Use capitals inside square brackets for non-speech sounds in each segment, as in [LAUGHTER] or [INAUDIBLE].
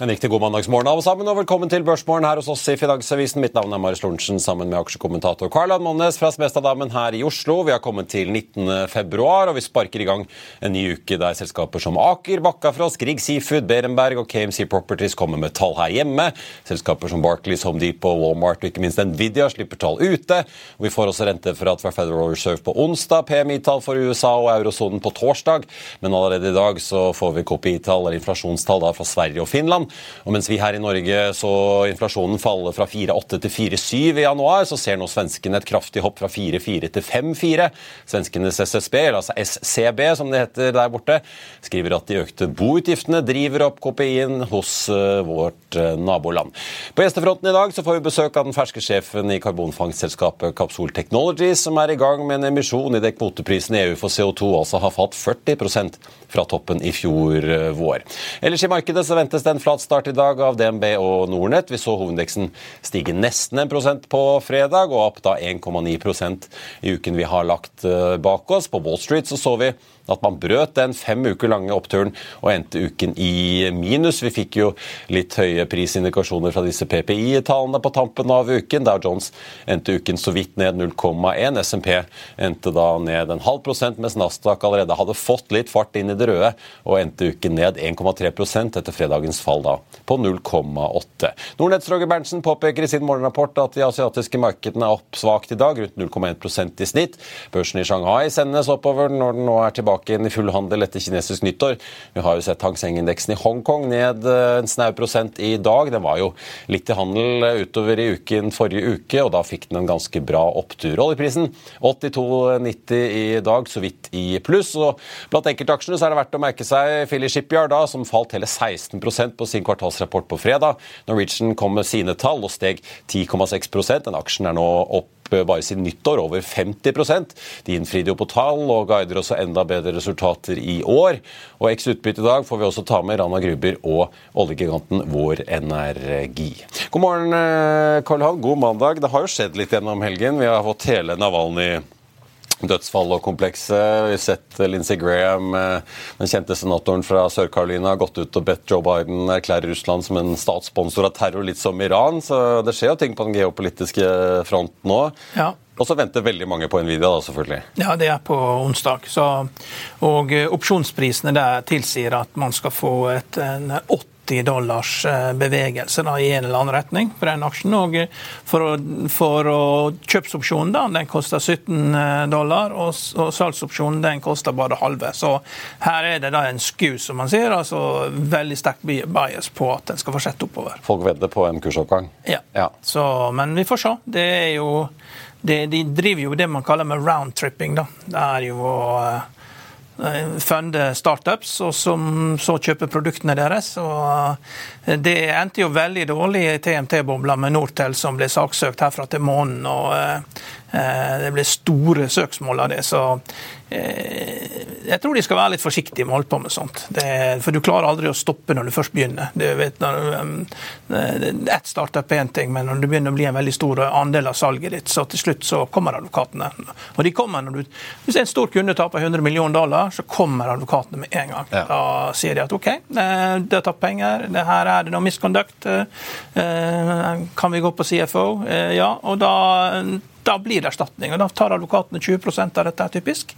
En riktig god mandagsmorgen alle sammen, og velkommen til Børsmorgen her hos oss i Finansavisen. Mitt navn er Marius Lorentzen, sammen med aksjekommentator Karl-Ann Monnes fra Smestadammen her i Oslo. Vi har kommet til 19. februar, og vi sparker i gang en ny uke der selskaper som Aker, Bakkafrost, Grieg Seafood, Berenberg og KMC Properties kommer med tall her hjemme. Selskaper som Barclays, Home Depot, Walmart og ikke minst Nvidia slipper tall ute. Vi får også rentefrat fra Federal Reserve på onsdag, PMI-tall for USA og eurosonen på torsdag. Men allerede i dag så får vi KPI-tall eller inflasjonstall da fra Sverige og Finland. Og mens vi her i Norge så inflasjonen falle fra 4,8 til 4,7 i januar, så ser nå svenskene et kraftig hopp fra 4,4 til 5,4. Svenskenes SSB, eller altså SCB som det heter der borte, skriver at de økte boutgiftene driver opp KPI-en hos uh, vårt uh, naboland. På gjestefronten i dag så får vi besøk av den ferske sjefen i karbonfangstselskapet Capsol Technologies, som er i gang med en emisjon i det kvoteprisen EU for CO2 altså har falt 40% fra toppen i fjor uh, vår. Ellers i markedet så ventes det en flat start i dag av DNB og Nordnett. Vi så hovedindeksen stige nesten en prosent på fredag, og opp da 1,9% i uken vi har lagt bak oss. På Wall Street så så vi at man brøt den fem uker lange oppturen og endte uken i minus. Vi fikk jo litt høye prisindikasjoner fra disse PPI-tallene på tampen av uken. Dow Jones endte uken så vidt ned 0,1. SMP endte da ned en halv prosent, mens Nasdaq allerede hadde fått litt fart inn i det røde og endte uken ned 1,3% etter fredagens fall da på 0,8. Nordnetts Roger Berntsen påpeker i sin morgenrapport at de asiatiske markedene er opp svakt i dag, rundt 0,1% i snitt. Børsen i Shanghai sendes oppover når den nå er tilbake tilbake inn i full handel etter kinesisk nyttår. Vi har jo sett Hang Seng-indeksen i Hongkong ned eh, en snau prosent i dag. Den var jo litt i handel eh, utover i uken forrige uke, og da fikk den en ganske bra opptur. Oljeprisen 82,90 i dag, så vidt i pluss. og Blant enkeltaksjene så er det verdt å merke seg Philly Shipyard, da, som falt hele 16% på sin kvartalsrapport på fredag. Norwegian kom med sine tall og steg 10,6% Den aksjen er nå opp bare siden nyttår over 50 De innfridde jo på tall og guider også enda bedre resultater i år. Og eks utbytte i dag får vi også ta med Rana Gruber og oljegiganten Vår Energi. God morgen, eh, Karl Johan. God mandag. Det har jo skjedd litt gjennom helgen. Vi har fått hele Navalny dødsfall og komplekset. Vi har sett Lindsey Graham, eh, den kjente senatoren fra Sør-Carolina, gått ut og bedt Joe Biden erklære Russland som en statssponsor av terror, litt som Iran. Så det skjer jo ting på den geopolitiske fronten nå. Ja. Og så venter veldig mange på Nvidia, da, selvfølgelig. Ja, det er på onsdag. Så, og eh, opsjonsprisene der tilsier at man skal få et, en 80 80 dollars eh, bevegelse da, i en eller annen retning for den aksjen. Og for å, for å Kjøpsopsjonen da, den koster 17 eh, dollar, og, og salgsopsjonen den koster bare halve. Så her er det da en sku, som man sier. altså Veldig sterk bias på at den skal fortsette oppover. Folk vedder på en kursoppgang? Ja. ja. Så, men vi får se. Det er jo det, De driver jo det man kaller med roundtripping. Det er jo uh, Eh, funde startups, og som så kjøper produktene deres. Og eh, det endte jo veldig dårlig i TMT-bobla med Nortel, som ble saksøkt herfra til månen. og Det ble store søksmål av det. så jeg tror de skal være litt forsiktige med å holde på med sånt. Det, for du klarer aldri å stoppe når du først begynner. Du vet, um, Ett startup er én ting, men når det begynner å bli en veldig stor andel av salget ditt, så til slutt så kommer advokatene. Og de kommer når du, Hvis en stor kunde taper 100 millioner dollar, så kommer advokatene med en gang. Ja. Da sier de at OK, det har tatt penger, det her er det noe misconduct. Eh, kan vi gå på CFO? Eh, ja. Og da da blir det erstatning. og Da tar advokatene 20 av dette, typisk.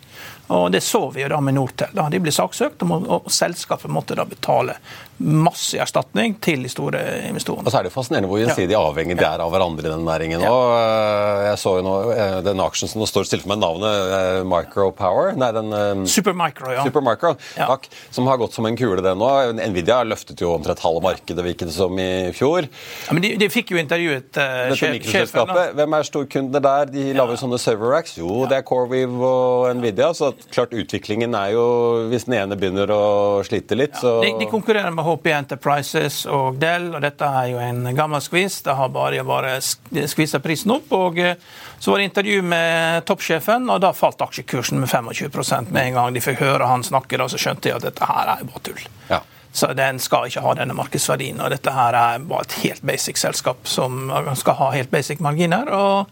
Og Det så vi jo da med Nortel. Da. De ble saksøkt, og, selskapet måtte da betale masse erstatning til de store investorene. Og så er det fascinerende hvor gjensidig avhengig de er av hverandre i den næringen. Ja. Og eh, jeg så jo nå eh, den aksjen som nå står for meg navnet eh, Micropower Nei, den Supermicro, ja. Supermicro, ja. takk. Som har gått som en kule, det nå. Nvidia løftet jo omtrent halve markedet, virket det som, i fjor. Ja, men de, de fikk jo intervjuet uh, sjefen. Hvem er storkundene der? De lager ja. sånne server racks. Jo, det er CoreWeave og Nvidia. Så klart utviklingen er jo Hvis den ene begynner å slite litt, så de, de konkurrerer med HP Enterprises og Dell, og dette er jo en gammel skvis. Det har bare, bare skvisa prisen opp. og eh, Så var det intervju med toppsjefen, og da falt aksjekursen med 25% med en gang de fikk høre han snakke. Da så skjønte de at dette her er bare tull. Ja. Så den skal ikke ha denne markedsverdien. og Dette her er bare et helt basic selskap som skal ha helt basic marginer. og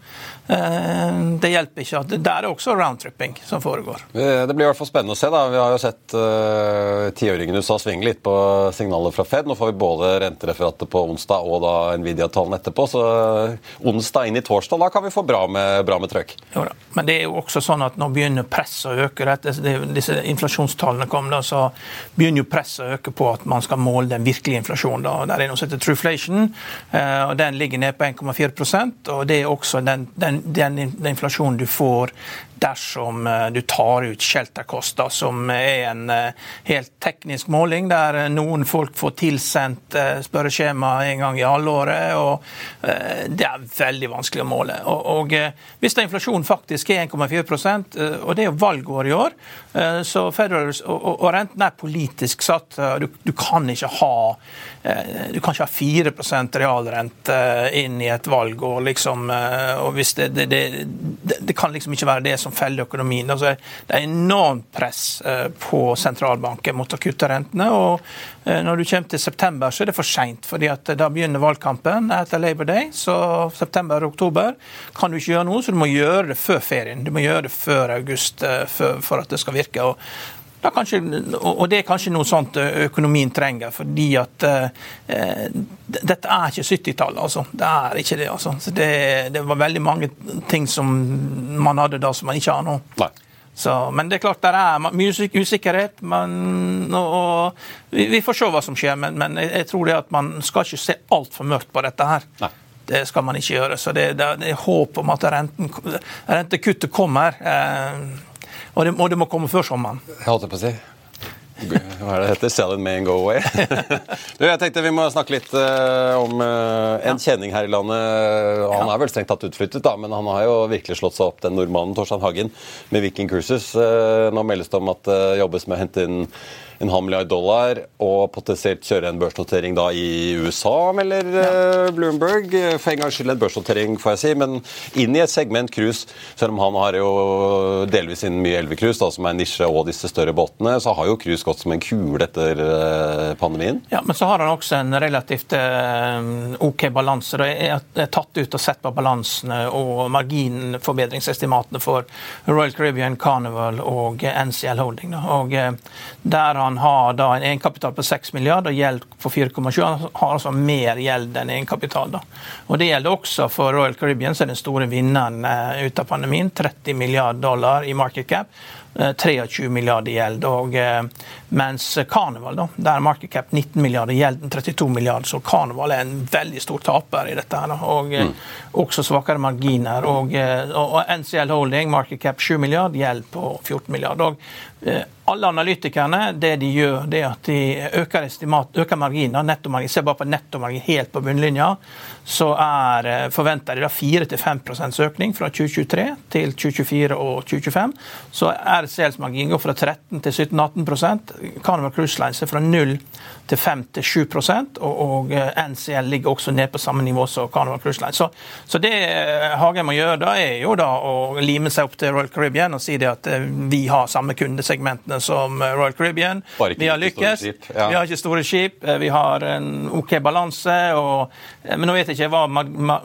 det hjelper ikke det der er også roundtripping som foregår. Det blir i hvert fall spennende å se. da. Vi har jo sett uh, tiåringen USA svinge litt på signaler fra Fed. Nå får vi både rentereferatet på onsdag og da Nvidia-tallene etterpå. Så uh, onsdag inn i torsdag, da kan vi få bra med, bra med trøkk. Jo da. Men det er jo også sånn at nå begynner presset å øke. Dette, disse inflasjonstallene kom, da, så begynner jo presset å øke på at man skal måle den virkelige inflasjonen. da. Der er noe som heter Trueflation, og den ligger ned på 1,4% og det er også den, den den, inflasjonen du får dersom eh, du tar ut shelterkoster, som er en eh, helt teknisk måling, der eh, noen folk får tilsendt spørreskjema en gang i halvåret. og Det er veldig vanskelig å måle. Og, Hvis det inflasjonen faktisk er 1,4% og det er jo valgår i år, så Federal, og, renten er politisk satt, du, du kan ikke ha du kan ikke ha 4% realrente inn i et valgår, liksom. Og hvis det, det, det, det kan liksom ikke være det som som feller økonomien. Altså, det er enormt press eh, på sentralbanken mot å kutte rentene. og eh, Når du kommer til september, så er det for seint. Eh, da begynner valgkampen etter Labour Day. Så september og oktober kan du ikke gjøre noe, så du må gjøre det før ferien. Du må gjøre det før august for at det skal virke. og Kanskje, og det er kanskje noe sånt økonomien trenger, fordi at eh, dette er ikke 70-tallet. Altså. Det er ikke det. Altså. Det, det, var veldig mange ting som man hadde da som man ikke har nå. Så, men det er klart det er mye usikkerhet. Men, og, og, vi får se hva som skjer, men, men jeg, tror det at man skal ikke se altfor mørkt på dette her. Nei. Det skal man ikke gjøre. Så det, det, det er håp om at renten, rentekuttet kommer. Eh, og det, og det må komme før sommeren. Jeg holdt på å si. Hva er det heter? Sell it may and go away. [LAUGHS] du, jeg tenkte Vi må snakke litt uh, om uh, en kjenning her i landet. Han er vel strengt tatt utflyttet, da, men han har jo virkelig slått seg opp, den nordmannen Torstein Hagen med Viking Cruises. Uh, nå meldes det om at det jobbes med å hente inn en halv milliard dollar og potensielt kjøre en børsnotering da i USA, melder ja. Eh, Bloomberg. For en gangs skyld en børsnotering, får jeg si, men inn i et segment cruise. Selv om han har jo delvis inn mye elvecruise, som er nisje, og disse større båtene, så har jo cruise gått som en kule etter eh, pandemien. Ja, men så har han også en relativt eh, OK balanse. Det er tatt ut og sett på balansene og marginforbedringsestimatene for Royal Caribbean, Carnival og NCL Holding. Og der har han har da en egenkapital på 6 milliarder og gjeld på 4,7. Han har altså mer gjeld enn egenkapital. Da. Og Det gjelder også for Royal Caribbean, som er den store vinneren uh, ut av pandemien. 30 milliarder dollar i market cap. 23 eh, milliarder gjeld. Og, eh, mens Carnival, da, der er market cap 19 milliarder, gjelden 32 milliarder. Så Carnival er en veldig stor taper i dette. her, Og mm. også svakere marginer. Og, og, NCL Holding, market cap 7 milliarder, gjeld på 14 milliarder. Og alle analytikerne det de gjør, det er at de øker, estimat, øker marginen, nettomargin. Se bare på nettomargin helt på bunnlinja. Så er, eh, forventer de 4-5% økning fra 2023 til 2024 og 2025. Så er margin går fra 13 til 17-18% Carnival Cruise Line ser fra 0 til 5-7 og, og eh, NCL ligger også ned på samme nivå som Carnival Cruise Line. Så, så det eh, Hagen må gjøre da, er jo da å lime seg opp til Royal Caribbean og si det at vi har samme kundesegmentene som Royal Caribbean. Vi har lykkes. Ja. Vi har ikke store skip. Vi har en OK balanse. Og, men nå vet jeg ikke hva ma, ma,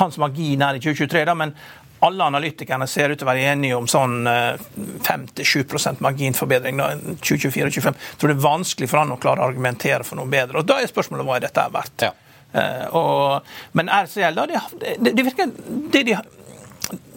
hans margin er i 2023, da, men alle analytikerne ser ut til å være enige om sånn 5-7 eh, marginforbedring da, 2024-2025. Tror det er vanskelig for han å klare å argumentere for noe bedre. Og Da er spørsmålet hva er dette er verdt. Ja. Uh, og, men RCL, da, det, det, det virker det de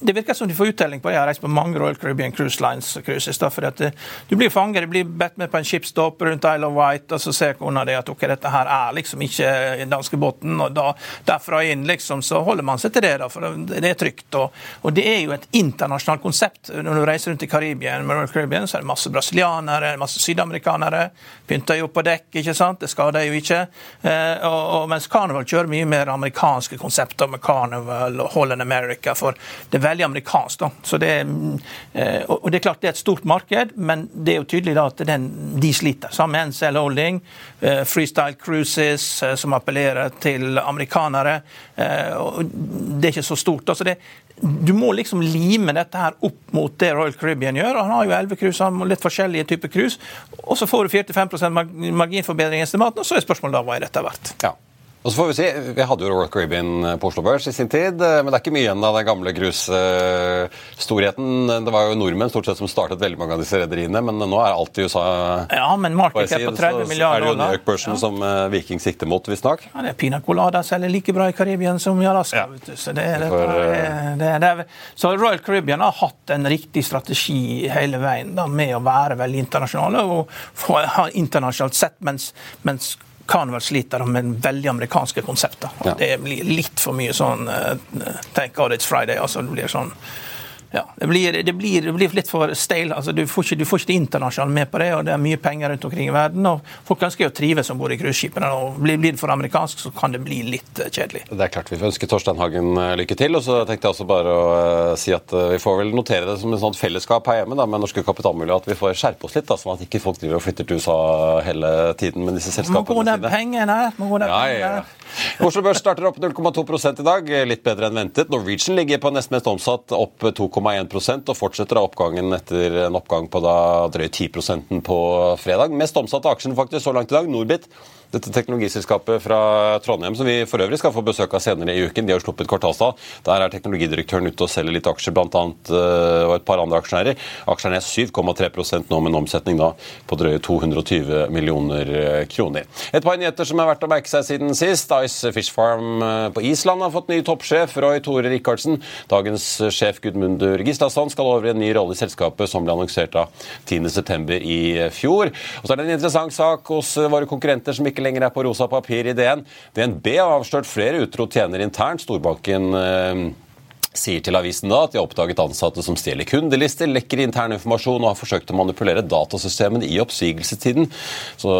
det virker som du får uttelling på. Jeg har reist på mange Royal Caribbean Cruise Lines cruises. Da, for at eh, Du blir fanget, du blir bedt med på en skipsstopp rundt Isle of Wight, og så ser kona di at okay, dette her er liksom ikke danskebåten. og da, Derfra inn liksom, så holder man seg til det, da, for det er trygt. Og, og det er jo et internasjonalt konsept. Når du reiser rundt i Karibien, med Royal Caribbean, så er det masse brasilianere, masse sydamerikanere. Pynter jo på dekk, ikke sant? Det skader jo ikke. Eh, og, og, mens Carnival kjører mye mer amerikanske konsepter med Carnival og Holland America. for det er veldig amerikansk. da. Det, eh, og det er klart det er et stort marked, men det er jo tydelig da at den, de sliter. Sammen med NCL Holding, eh, Freestyle Cruises, eh, som appellerer til amerikanere. Det er ikke så stort. da, så det, du må liksom lime dette her opp mot det Royal Caribbean gjør. Han har jo elleve cruise, litt forskjellige typer cruise. Og så får du 4-5 marginforbedring i estimaten, og så er spørsmålet da hva er dette verdt. Ja. Og så får Vi si, vi hadde jo Royal Caribbean eh, på Oslo Børs i sin tid, eh, men det er ikke mye igjen av den gamle cruisestorheten. Det var jo nordmenn stort sett som startet veldig mange av disse rederiene, men nå er alt i USA. Ja, men markedet er på 30 milliarder dollar. Er det jo New York-børsen ja. som eh, Viking sikter mot, visstnok. Ja, det er Pina Colada selger like bra i Karibien som i Alaska. Ja. Så, det er, For, det er, det er, så Royal Caribbean har hatt en riktig strategi hele veien da, med å være veldig internasjonale og ha internasjonalt sett, mens, mens Carnival sliter med veldig amerikanske konsepter. Ja. Det blir litt for mye sånn uh, Thank God it's Friday. altså det blir sånn ja, det blir, det, blir, det blir, litt for stale. Altså, du, får ikke, du får ikke det internasjonale med på det, og det er mye penger rundt omkring i verden. og Folk ønsker å trives om bord i cruiseskipene. og Blir det for amerikansk, så kan det bli litt uh, kjedelig. Det er klart Vi får ønske Torstein Hagen uh, lykke til. og så tenkte jeg også bare å uh, si at Vi får vel notere det som et sånt fellesskap her hjemme da, med norske kapitalmiljø, at vi får skjerpe oss litt, da, sånn at ikke folk driver og flytter til USA hele tiden med disse selskapene Må gå sine. Pengene, ja, ja, ja. Oslo Børs starter opp 0,2 i dag, litt bedre enn ventet. Norwegian ligger på nest mest omsatt opp 2,1 og fortsetter oppgangen etter en oppgang på da drøyt 10% på fredag. Mest omsatte aksjen faktisk så langt i dag, Norbit dette teknologiselskapet fra Trondheim, som vi for øvrig skal få besøk av senere i uken. De har sluppet kvartalstall. Der er teknologidirektøren ute og selger litt aksjer, bl.a. annet og et par andre aksjonærer. Aksjene er 7,3% nå, med en omsetning da på drøye 220 millioner eh, kroner. Et par nyheter som er verdt å merke seg siden sist. Ice Fish Farm eh, på Island har fått ny toppsjef, Roy Tore Rikardsen. Dagens sjef Gudmundur Gislason skal over i en ny rolle i selskapet, som ble annonsert av 10.9. i fjor. Og så er det en interessant sak hos våre konkurrenter som ikke lenger er på rosa papir i DN. DNB har avslørt flere utro tjenere internt. Storbanken eh, sier til avisen da at de har oppdaget ansatte som stjeler kundelister, lekker intern informasjon og har forsøkt å manipulere datasystemene i oppsigelsestiden. Så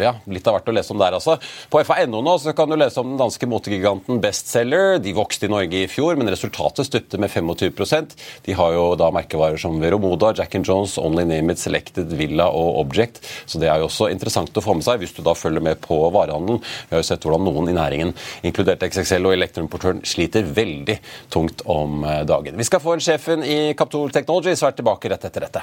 ja, litt av hvert å lese om der, altså. På FA.no nå så kan du lese om den danske motegiganten Bestselger. De vokste i Norge i fjor, men resultatet stupte med 25% De har jo da merkevarer som Veromoda, Jack and Jones, Only Name It, Selected, Villa og Object. Så det er jo også interessant å få med seg hvis du da følger med på varehandelen. Vi har jo sett hvordan noen i næringen, inkludert XXL og Elektroimportøren, sliter veldig tungt ut om eh, dagen. Vi skal få en sjefen i Capitol Technology svært tilbake rett etter dette.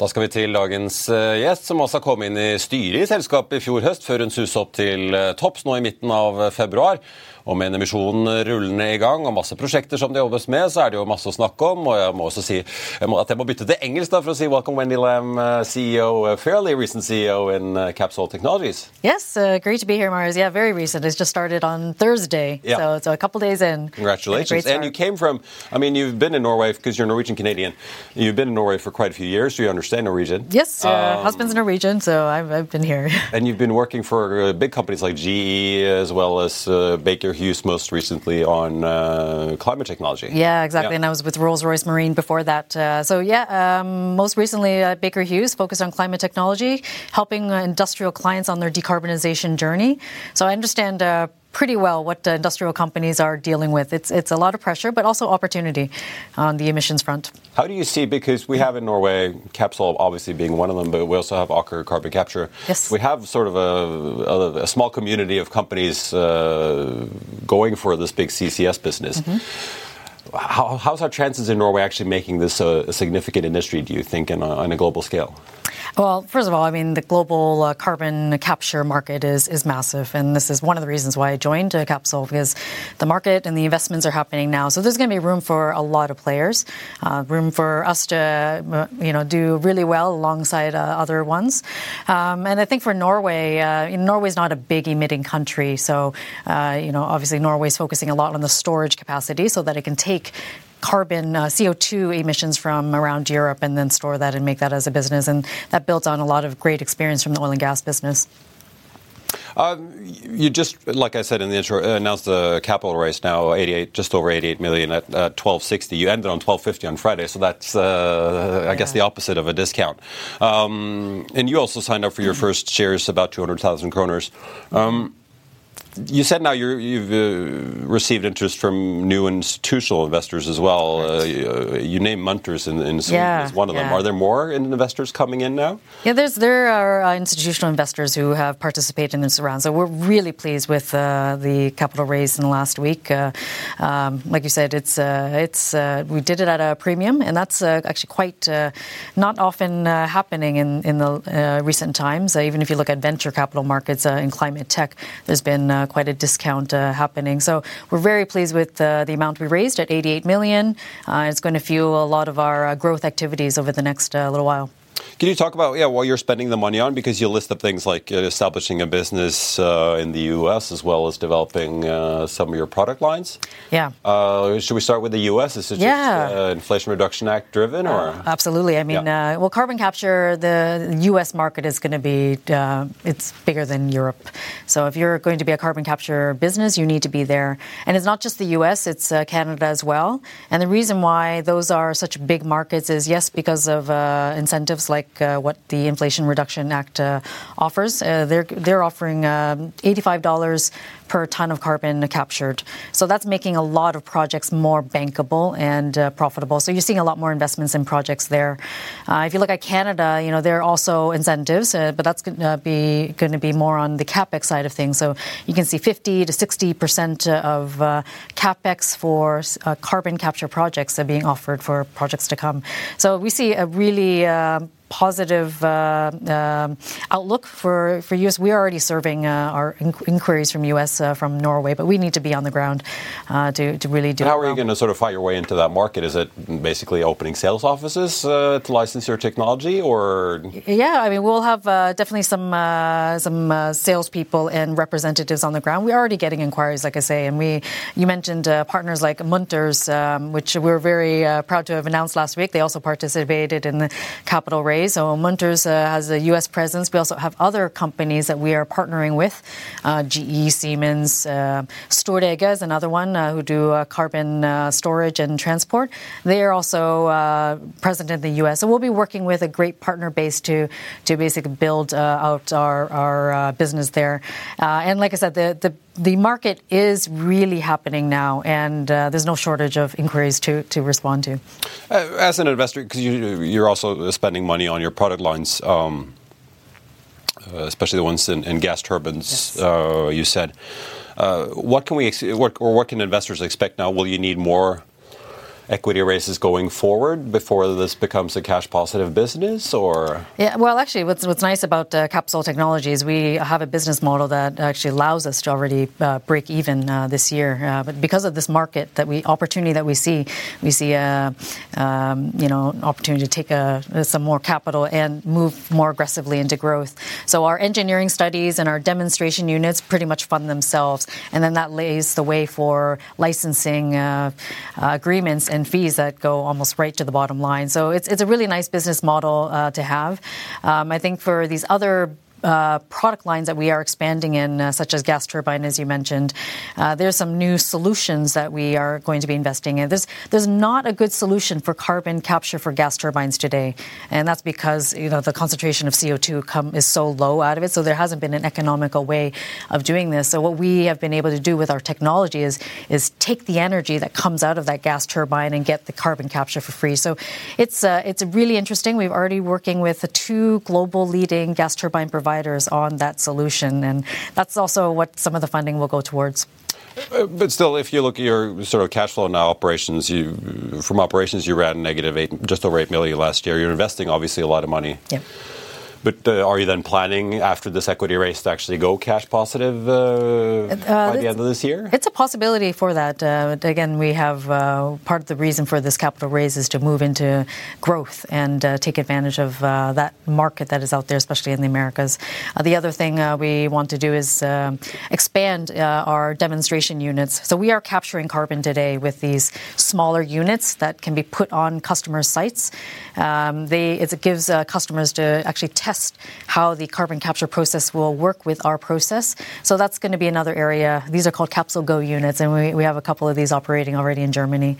Da skal vi til dagens eh, gjest, som også kom inn i styret i selskapet i fjor høst, før hun suste opp til eh, topps nå i midten av eh, februar. Og med en emisjon rullende i gang og masse prosjekter som det jobbes med, så er det jo masse å snakke om. Og jeg må også si jeg må, at jeg må bytte til engelsk da for å si welcome Wendy Lam, CEO, fairly recent CEO in Capsule Technologies. Yes, uh, great to be here, Marius. Yeah, very recent. It's just started on Thursday, Yeah. so it's a couple days in. Congratulations. And you came from, I mean, you've been in Norway because you're Norwegian Canadian. You've been in Norway for quite a few years, so you understand Norwegian. Yes, uh, Um, husband's Norwegian, so I've, I've been here. [LAUGHS] And you've been working for uh, big companies like GE as well as uh, Baker Hughes most recently on uh, climate technology. Yeah, exactly. Yeah. And I was with Rolls Royce Marine before that. Uh, so, yeah, um, most recently at Baker Hughes, focused on climate technology, helping uh, industrial clients on their decarbonization journey. So, I understand. Pretty well, what industrial companies are dealing with. It's it's a lot of pressure, but also opportunity on the emissions front. How do you see, because we have in Norway, Capsol obviously being one of them, but we also have Aker Carbon Capture. Yes. We have sort of a, a, a small community of companies uh, going for this big CCS business. How, how's our chances in Norway actually making this a, a significant industry, do you think, a, on a global scale? Well, first of all, I mean, the global uh, carbon capture market is, is massive. And this is one of the reasons why I joined uh, Capsol, because the market and the investments are happening now. So there's going to be room for a lot of players, uh, room for us to, uh, you know, do really well alongside uh, other ones. Um, and I think for Norway, uh, Norway's not a big emitting country. So, uh, you know, obviously Norway's focusing a lot on the storage capacity so that it can take carbon uh, CO2 emissions from around Europe and then store that and make that as a business. And that builds on a lot of great experience from the oil and gas business. Um, you just, like I said in the intro, uh, announced the capital raise now, 88, just over 88 million at uh, 1260. You ended on 1250 on Friday, so that's, uh, I guess, the opposite of a discount. Um, and you also signed up for your [CLEARS THROAT] first shares, about 200,000 kroners. Um, you said now you're, you've uh, received interest from new institutional investors as well. Uh, you, you named Munters in, in Sweden Yeah, as one of them. Are there more investors coming in now? Yeah, there's there are uh, institutional investors who have participated in this round, so we're really pleased with uh, the capital raise in the last week. Uh, um, like you said, it's uh, it's uh, we did it at a premium, and that's uh, actually quite uh, not often uh, happening in in the uh, recent times. Uh, even if you look at venture capital markets uh, in climate tech, there's been uh, quite a discount uh, happening. So we're very pleased with uh, the amount we raised at 88 million. Uh, it's going to fuel a lot of our growth activities over the next little while. Can you talk about yeah what you're spending the money on? Because you list up things like uh, establishing a business uh, in the U.S. as well as developing uh, some of your product lines. Yeah. Uh, should we start with the U.S.? Is it Yeah. just uh, Inflation Reduction Act driven, or Absolutely. I mean, Yeah. uh, well, carbon capture, the U.S. market is going to be, uh, it's bigger than Europe. So if you're going to be a carbon capture business, you need to be there. And it's not just the U.S., it's uh, Canada as well. And the reason why those are such big markets is, yes, because of uh, incentives like like uh, what the Inflation Reduction Act uh, offers. Uh, they're they're offering um, $85 per ton of carbon captured. So that's making a lot of projects more bankable and uh, profitable. So you're seeing a lot more investments in projects there. Uh, if you look at Canada, you know there are also incentives, uh, but that's going to be going to be more on the capex side of things. So you can see 50 to 60 percent of uh, capex for uh, carbon capture projects are being offered for projects to come. So we see a really uh, positive uh, uh, outlook for, for U.S. We are already serving uh, our inquiries from U.S. Uh, from Norway, but we need to be on the ground uh, to, to really do. And how are you going to sort of fight your way into that market? Is it basically opening sales offices uh, to license your technology, or? Yeah, I mean we'll have definitely some some salespeople and representatives on the ground. We're already getting inquiries, like I say, and we you mentioned partners like Munters, um, which we're very proud to have announced last week. They also participated in the capital raise. So Munters uh, has a U.S. presence. We also have other companies that we are partnering with, uh, GE, Siemens, uh, Storegga is another one uh, who do uh, carbon uh, storage and transport. They are also uh, present in the U.S. So we'll be working with a great partner base to to basically build out our our business there. and like I said, the the the market is really happening now, and uh, there's no shortage of inquiries to, to respond to. Uh, as an investor, because you, are also spending money on your product lines, um, uh, especially the ones in, in gas turbines, yes. Uh, you said. Uh, what can we, what, or what can investors expect now? Will you need more equity raises going forward before this becomes a cash positive business or? Yeah well actually what's what's nice about uh, Capsol Technologies we have a business model that actually allows us to already uh, break even uh, this year. Uh, but because of this market that we opportunity that we see we see a um, you know opportunity to take a, some more capital and move more aggressively into growth. So our engineering studies and our demonstration units pretty much fund themselves and then that lays the way for licensing uh, uh, agreements and fees that go almost right to the bottom line. So it's, it's a really nice business model uh, to have. Um, I think for these other uh, product lines that we are expanding in, uh, such as gas turbine, as you mentioned. Uh, there's some new solutions that we are going to be investing in. There's there's not a good solution for carbon capture for gas turbines today, and that's because you know the concentration of CO2 come, is so low out of it. So there hasn't been an economical way of doing this. So what we have been able to do with our technology is is take the energy that comes out of that gas turbine and get the carbon capture for free. So it's uh, it's really interesting. We've already working with two global leading gas turbine providers providers on that solution. And that's also what some of the funding will go towards. Uh, but still, if you look at your sort of cash flow now, operations, you from operations you ran negative eight, just over eight million last year. You're investing obviously a lot of money. Yeah. But uh, are you then planning after this equity raise to actually go cash positive uh, uh, by the end of this year? It's a possibility for that. Uh, again, we have uh, part of the reason for this capital raise is to move into growth and uh, take advantage of that market that is out there, especially in the Americas. the other thing we want to do is expand our demonstration units. So we are capturing carbon today with these smaller units that can be put on customers' sites. Um, they, it gives customers to actually test test how the carbon capture process will work with our process. So that's going to be another area. These are called CapsolGo units, and we, we have a couple of these operating already in Germany.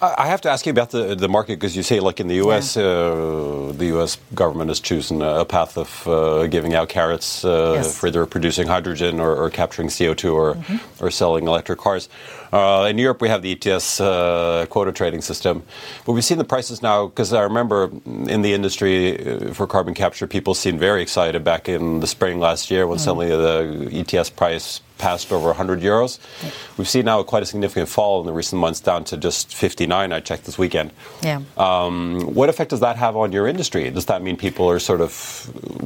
I have to ask you about the the market because you say, like in the U.S., yeah. uh, the U.S. government has chosen a path of uh, giving out carrots uh, yes. for either producing hydrogen or, or capturing CO2 or mm-hmm. or selling electric cars. Uh, in Europe, we have the ETS uh, quota trading system, but we've seen the prices now because I remember in the industry uh, for carbon capture, people seemed very excited back in the spring last year when mm. suddenly the ETS price passed over 100 euros. We've seen now quite a significant fall in the recent months down to just 59. I checked this weekend. Yeah. Um, what effect does that have on your industry? Does that mean people are sort of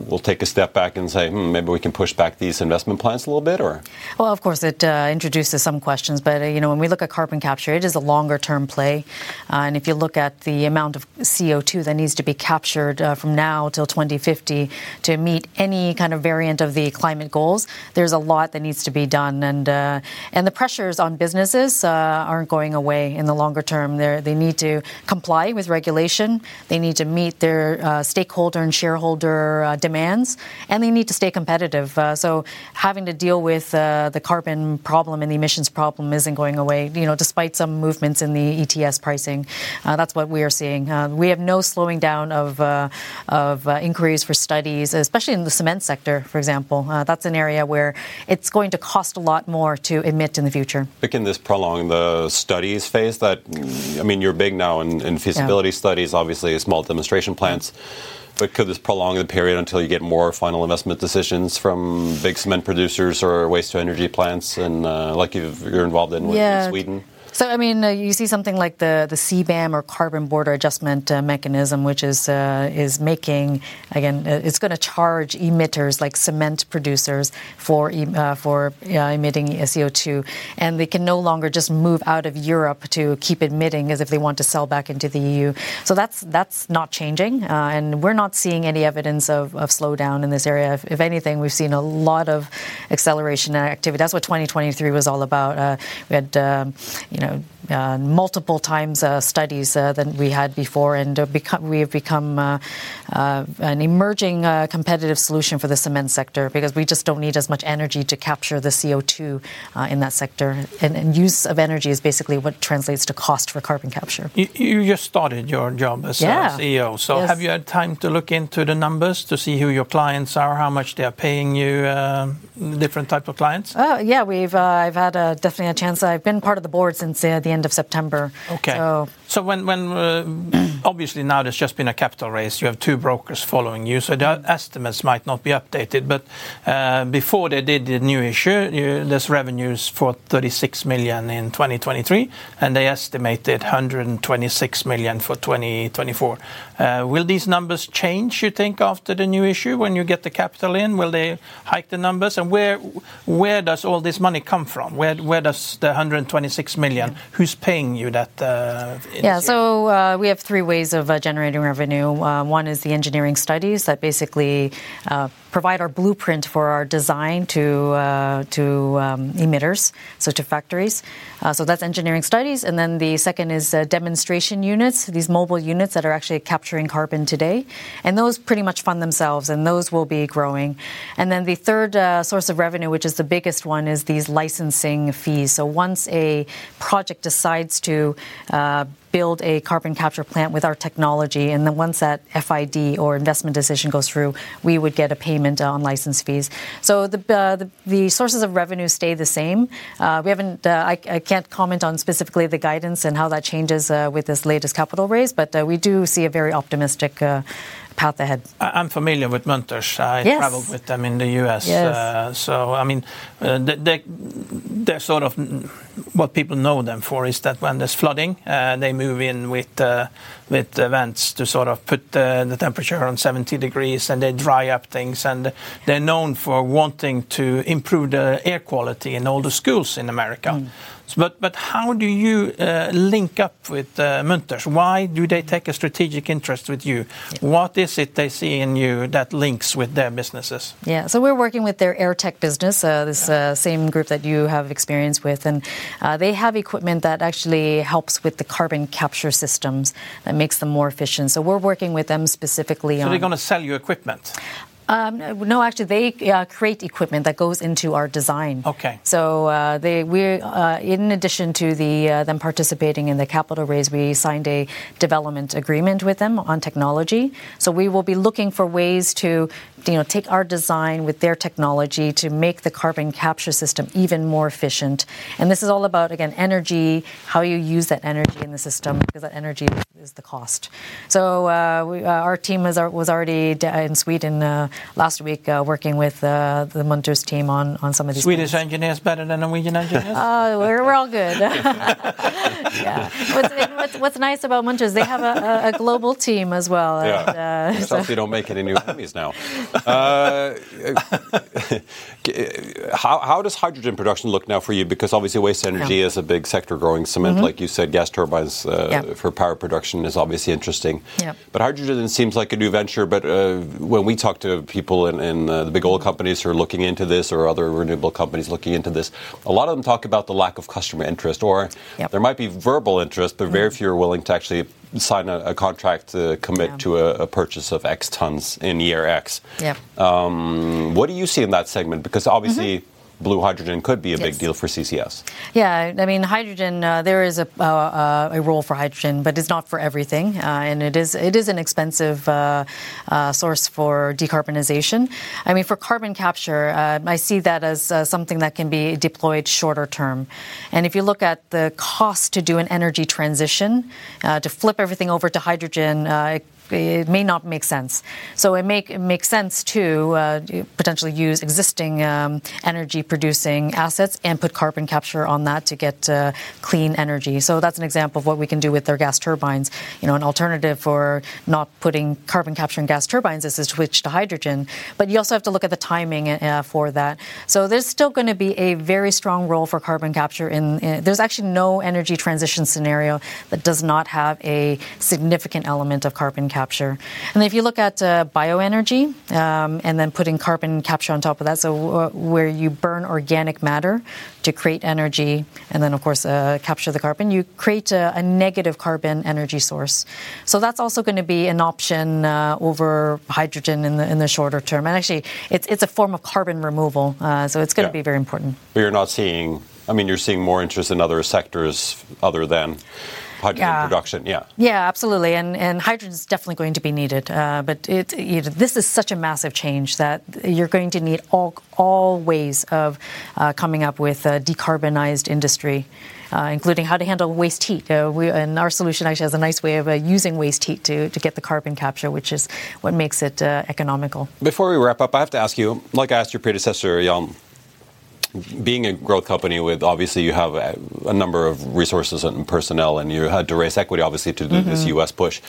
will take a step back and say, hmm, maybe we can push back these investment plans a little bit, or? Well, of course, it uh, introduces some questions, but uh, you know, when we look at carbon capture, it is a longer term play, uh, and if you look at the amount of CO2 that needs to be captured uh, from now till 2050 to meet any kind of variant of the climate goals, there's a lot that needs to be done. And uh, and the pressures on businesses uh, aren't going away in the longer term. They they need to comply with regulation. They need to meet their uh, stakeholder and shareholder uh, demands, and they need to stay competitive. Uh, so having to deal with the carbon problem and the emissions problem isn't going away. You know, despite some movements in the ETS pricing, that's what we are seeing. we have no slowing down of of inquiries for studies, especially in the cement sector, for example. that's an area where it's going to cost a lot more to emit in the future. But can this prolong the studies phase? That I mean, you're big now in, in feasibility yeah. studies, obviously small demonstration plants. But could this prolong the period until you get more final investment decisions from big cement producers or waste to energy plants, and uh, like you are involved in, yeah. in Sweden? So, I mean, uh, you see something like the, the CBAM or Carbon Border Adjustment uh, Mechanism, which is uh, is making again, uh, it's going to charge emitters like cement producers for uh, for emitting CO2, and they can no longer just move out of Europe to keep emitting as if they want to sell back into the EU. So that's that's not changing, uh, and we're not seeing any evidence of, of slowdown in this area. If, if, anything, we've seen a lot of acceleration and activity. That's what 2023 was all about. we had, um, you know know, uh, multiple times uh, studies uh, than we had before, and uh, become, we have become uh, uh, an emerging competitive solution for the cement sector because we just don't need as much energy to capture the CO2 in that sector. And, and, use of energy is basically what translates to cost for carbon capture. You, you just started your job as yeah. CEO, so yes. have you had time to look into the numbers to see who your clients are, how much they are paying you, different type of clients? yeah, we've I've had definitely a chance. I've been part of the board since the end of September. Okay. So, so when, when uh, [CLEARS THROAT] obviously now there's just been a capital raise, you have two brokers following you, so the estimates might not be updated. But uh, before they did the new issue, you, there's revenues for 36 million in 2023, and they estimated 126 million for 2024. Uh, will these numbers change, you think, after the new issue when you get the capital in? Will they hike the numbers? And where where does all this money come from? Where where does the 126 million? Who's paying you that? Uh, yeah, so uh, we have three ways of generating revenue. Uh, one is the engineering studies that basically uh, provide our blueprint for our design to uh, to um, emitters, so to factories. Uh, so that's engineering studies, and then the second is uh, demonstration units, these mobile units that are actually capturing carbon today, and those pretty much fund themselves, and those will be growing. And then the third uh, source of revenue, which is the biggest one, is these licensing fees. So once a project decides to uh, build a carbon capture plant with our technology, and then once that FID or investment decision goes through, we would get a payment on license fees. So the uh, the, the, sources of revenue stay the same. Uh, we haven't. Uh, I, I, can't comment on specifically the guidance and how that changes uh, with this latest capital raise, but uh, we do see a very optimistic uh, path ahead. I'm familiar with Munters. I yes. traveled with them in the US. Yes. Uh, so, I mean, uh, they, they're sort of what people know them for is that when there's flooding, uh, they move in with uh, with vents to sort of put the temperature on 70 degrees and they dry up things. And they're known for wanting to improve the air quality in all the schools in America. Mm. But, but how do you uh, link up with uh, Munters? Why do they take a strategic interest with you? What is it they see in you that links with their businesses? Yeah, so we're working with their air tech business, uh, this same group that you have experience with, and they have equipment that actually helps with the carbon capture systems that makes them more efficient. So we're working with them specifically. on. So they're going to sell you equipment. Um, no, actually, they uh, create equipment that goes into our design. Okay. So uh, they we uh, in addition to the uh, them participating in the capital raise, we signed a development agreement with them on technology. So we will be looking for ways to you know take our design with their technology to make the carbon capture system even more efficient. And this is all about again energy, how you use that energy in the system because that energy is the cost. So uh, we, uh, our team was was already in Sweden last week uh, working with uh, the Munters team on, on some of these. Swedish things. engineers better than Norwegian engineers? Uh, [LAUGHS] we're, we're all good. [LAUGHS] yeah. What's, what's, what's, nice about Munters, they have a, a, global team as well. Yeah. And, uh, [LAUGHS] so. you don't make any new enemies now. Uh, [LAUGHS] how, how does hydrogen production look now for you? Because obviously waste energy yeah. is a big sector growing. Cement, mm-hmm. like you said, gas turbines uh, yeah. for power production is obviously interesting. Yeah. But hydrogen seems like a new venture. But uh, when we talk to people in, in uh, the big oil companies who are looking into this or other renewable companies looking into this, a lot of them talk about the lack of customer interest, or yep. there might be verbal interest, but very mm-hmm. few are willing to actually sign a, a contract to commit yeah. to a, a, purchase of X tons in year X. Yeah. Um, what do you see in that segment? Because obviously. Mm-hmm blue hydrogen could be a yes. big deal for CCS. Yeah, I mean, hydrogen. Uh, there is a, uh, a, role for hydrogen, but it's not for everything, uh, and it is it is an expensive uh, uh, source for decarbonization. I mean, for carbon capture, uh, I see that as something that can be deployed shorter term. And if you look at the cost to do an energy transition, to flip everything over to hydrogen, it it may not make sense. So it make it makes sense to uh, potentially use existing um, energy producing assets and put carbon capture on that to get uh, clean energy. So that's an example of what we can do with their gas turbines. You know, an alternative for not putting carbon capture in gas turbines is to switch to hydrogen. But you also have to look at the timing uh, for that. So there's still going to be a very strong role for carbon capture. In, in there's actually no energy transition scenario that does not have a significant element of carbon capture capture. And if you look at uh, bioenergy um, and then putting carbon capture on top of that, so uh, where you burn organic matter to create energy and then, of course, uh, capture the carbon, you create a, a, negative carbon energy source. So that's also going to be an option uh, over hydrogen in the, in the shorter term. And actually, it's, it's a form of carbon removal, uh, so it's going to yeah. be very important. But you're not seeing I mean, you're seeing more interest in other sectors other than hydrogen yeah. production. Yeah. Yeah, absolutely. And and hydrogen is definitely going to be needed. Uh, but it you know, this is such a massive change that you're going to need all all ways of uh, coming up with a decarbonized industry. Uh, including how to handle waste heat. Uh, we, and our solution actually has a nice way of uh, using waste heat to, to get the carbon capture, which is what makes it uh, economical. Before we wrap up, I have to ask you, like I asked your predecessor, Jan, being a growth company with obviously you have a, a, number of resources and personnel, and you had to raise equity obviously to do mm-hmm. this U.S. push.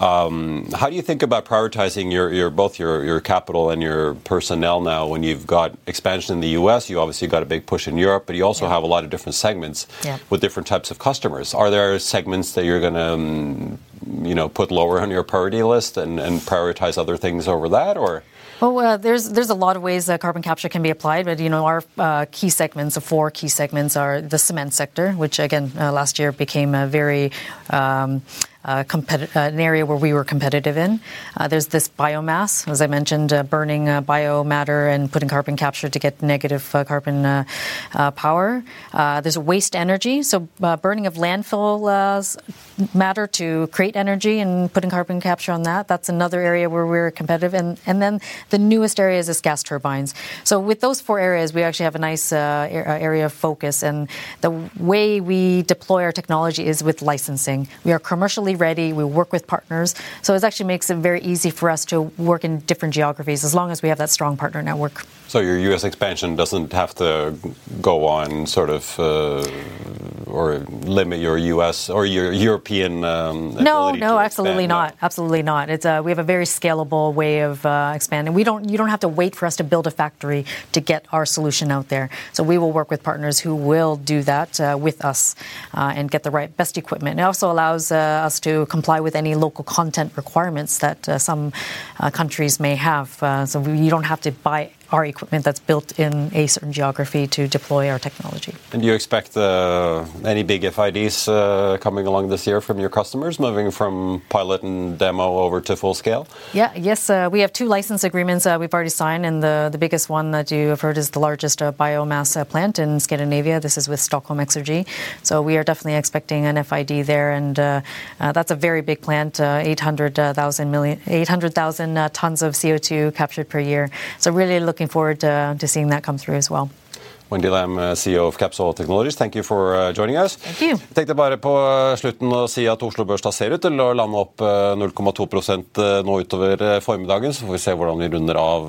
Um, how do you think about prioritizing your, your both your, your capital and your personnel now when you've got expansion in the U.S. You obviously got a big push in Europe, but you also yeah. have a lot of different segments yeah. with different types of customers. Are there segments that you're going to um, you know put lower on your priority list and, and prioritize other things over that, or? Well, uh, there's there's a lot of ways that carbon capture can be applied, but you know our uh, key segments, the four key segments, are the cement sector, which again uh, last year became a very um, uh, uh, an area where we were competitive in. Uh, there's this biomass, as I mentioned, burning biomatter and putting carbon capture to get negative carbon power. there's waste energy, so burning of landfill matter to create energy and putting carbon capture on that. That's another area where we're competitive. And, and then the newest area is gas turbines. So with those four areas, we actually have a nice uh, area of focus. And the way we deploy our technology is with licensing. We are commercially ready. We work with partners. So it actually makes it very easy for us to work in different geographies as long as we have that strong partner network. So your U.S. expansion doesn't have to go on sort of uh, or limit your U.S. or your European. Um, no, no, absolutely not. Absolutely not. It's a, we have a very scalable way of uh, expanding. We don't. You don't have to wait for us to build a factory to get our solution out there. So we will work with partners who will do that uh, with us uh, and get the right best equipment. It also allows uh, us to comply with any local content requirements that uh, some uh, countries may have. Uh, so we, you don't have to buy our equipment that's built in a certain geography to deploy our technology. And do you expect uh, any big FIDs uh, coming along this year from your customers, moving from pilot and demo over to full scale? Yeah, yes, uh, we have two license agreements uh, we've already signed, and the, the biggest one that you have heard is the largest uh, biomass uh, plant in Scandinavia. This is with Stockholm Exergi. So we are definitely expecting an FID there, and that's a very big plant, 800,000 million, 800,000 tons of CO2 captured per year. So really looking forward to, to seeing that come through as well. Wendy Lam, uh, CEO of Capsol Technologies, thank you for uh, joining us. Thank you. Jeg tenkte bare på uh, slutten å si at Oslo Børs da ser ut til å lande opp 0,2% nå utover formiddagen. Så får vi se hvordan vi runder av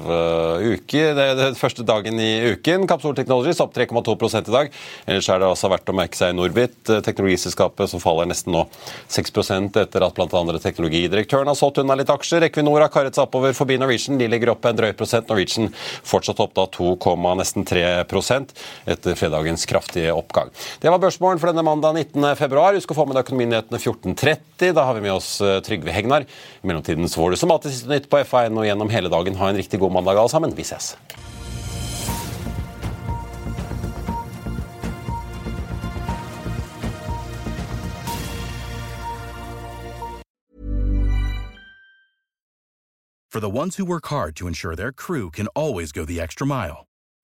uke. Det er den første dagen i uken. Capsol Technologies opp 3,2% i dag. Ellers er det også verdt å merke seg Norbit, teknologiselskapet som faller nesten nå 6 etter at bl.a. teknologidirektøren har solgt unna litt aksjer. Equinor har karret seg oppover forbi Norwegian. De ligger opp en drøy prosent. Norwegian fortsatt opp da 2, nesten 3 etter fredagens kraftige oppgang. Det var børsmålen for denne mandag 19.2. Husk å få med deg Økonominyhetene 14.30. Da har vi med oss eh, Trygve Hegnar. I mellomtiden så får du som alltid siste nytt på FA1 og gjennom hele dagen. Ha en riktig god mandag alle sammen. Vi ses. For the ones who work hard to ensure their crew can always go the extra mile,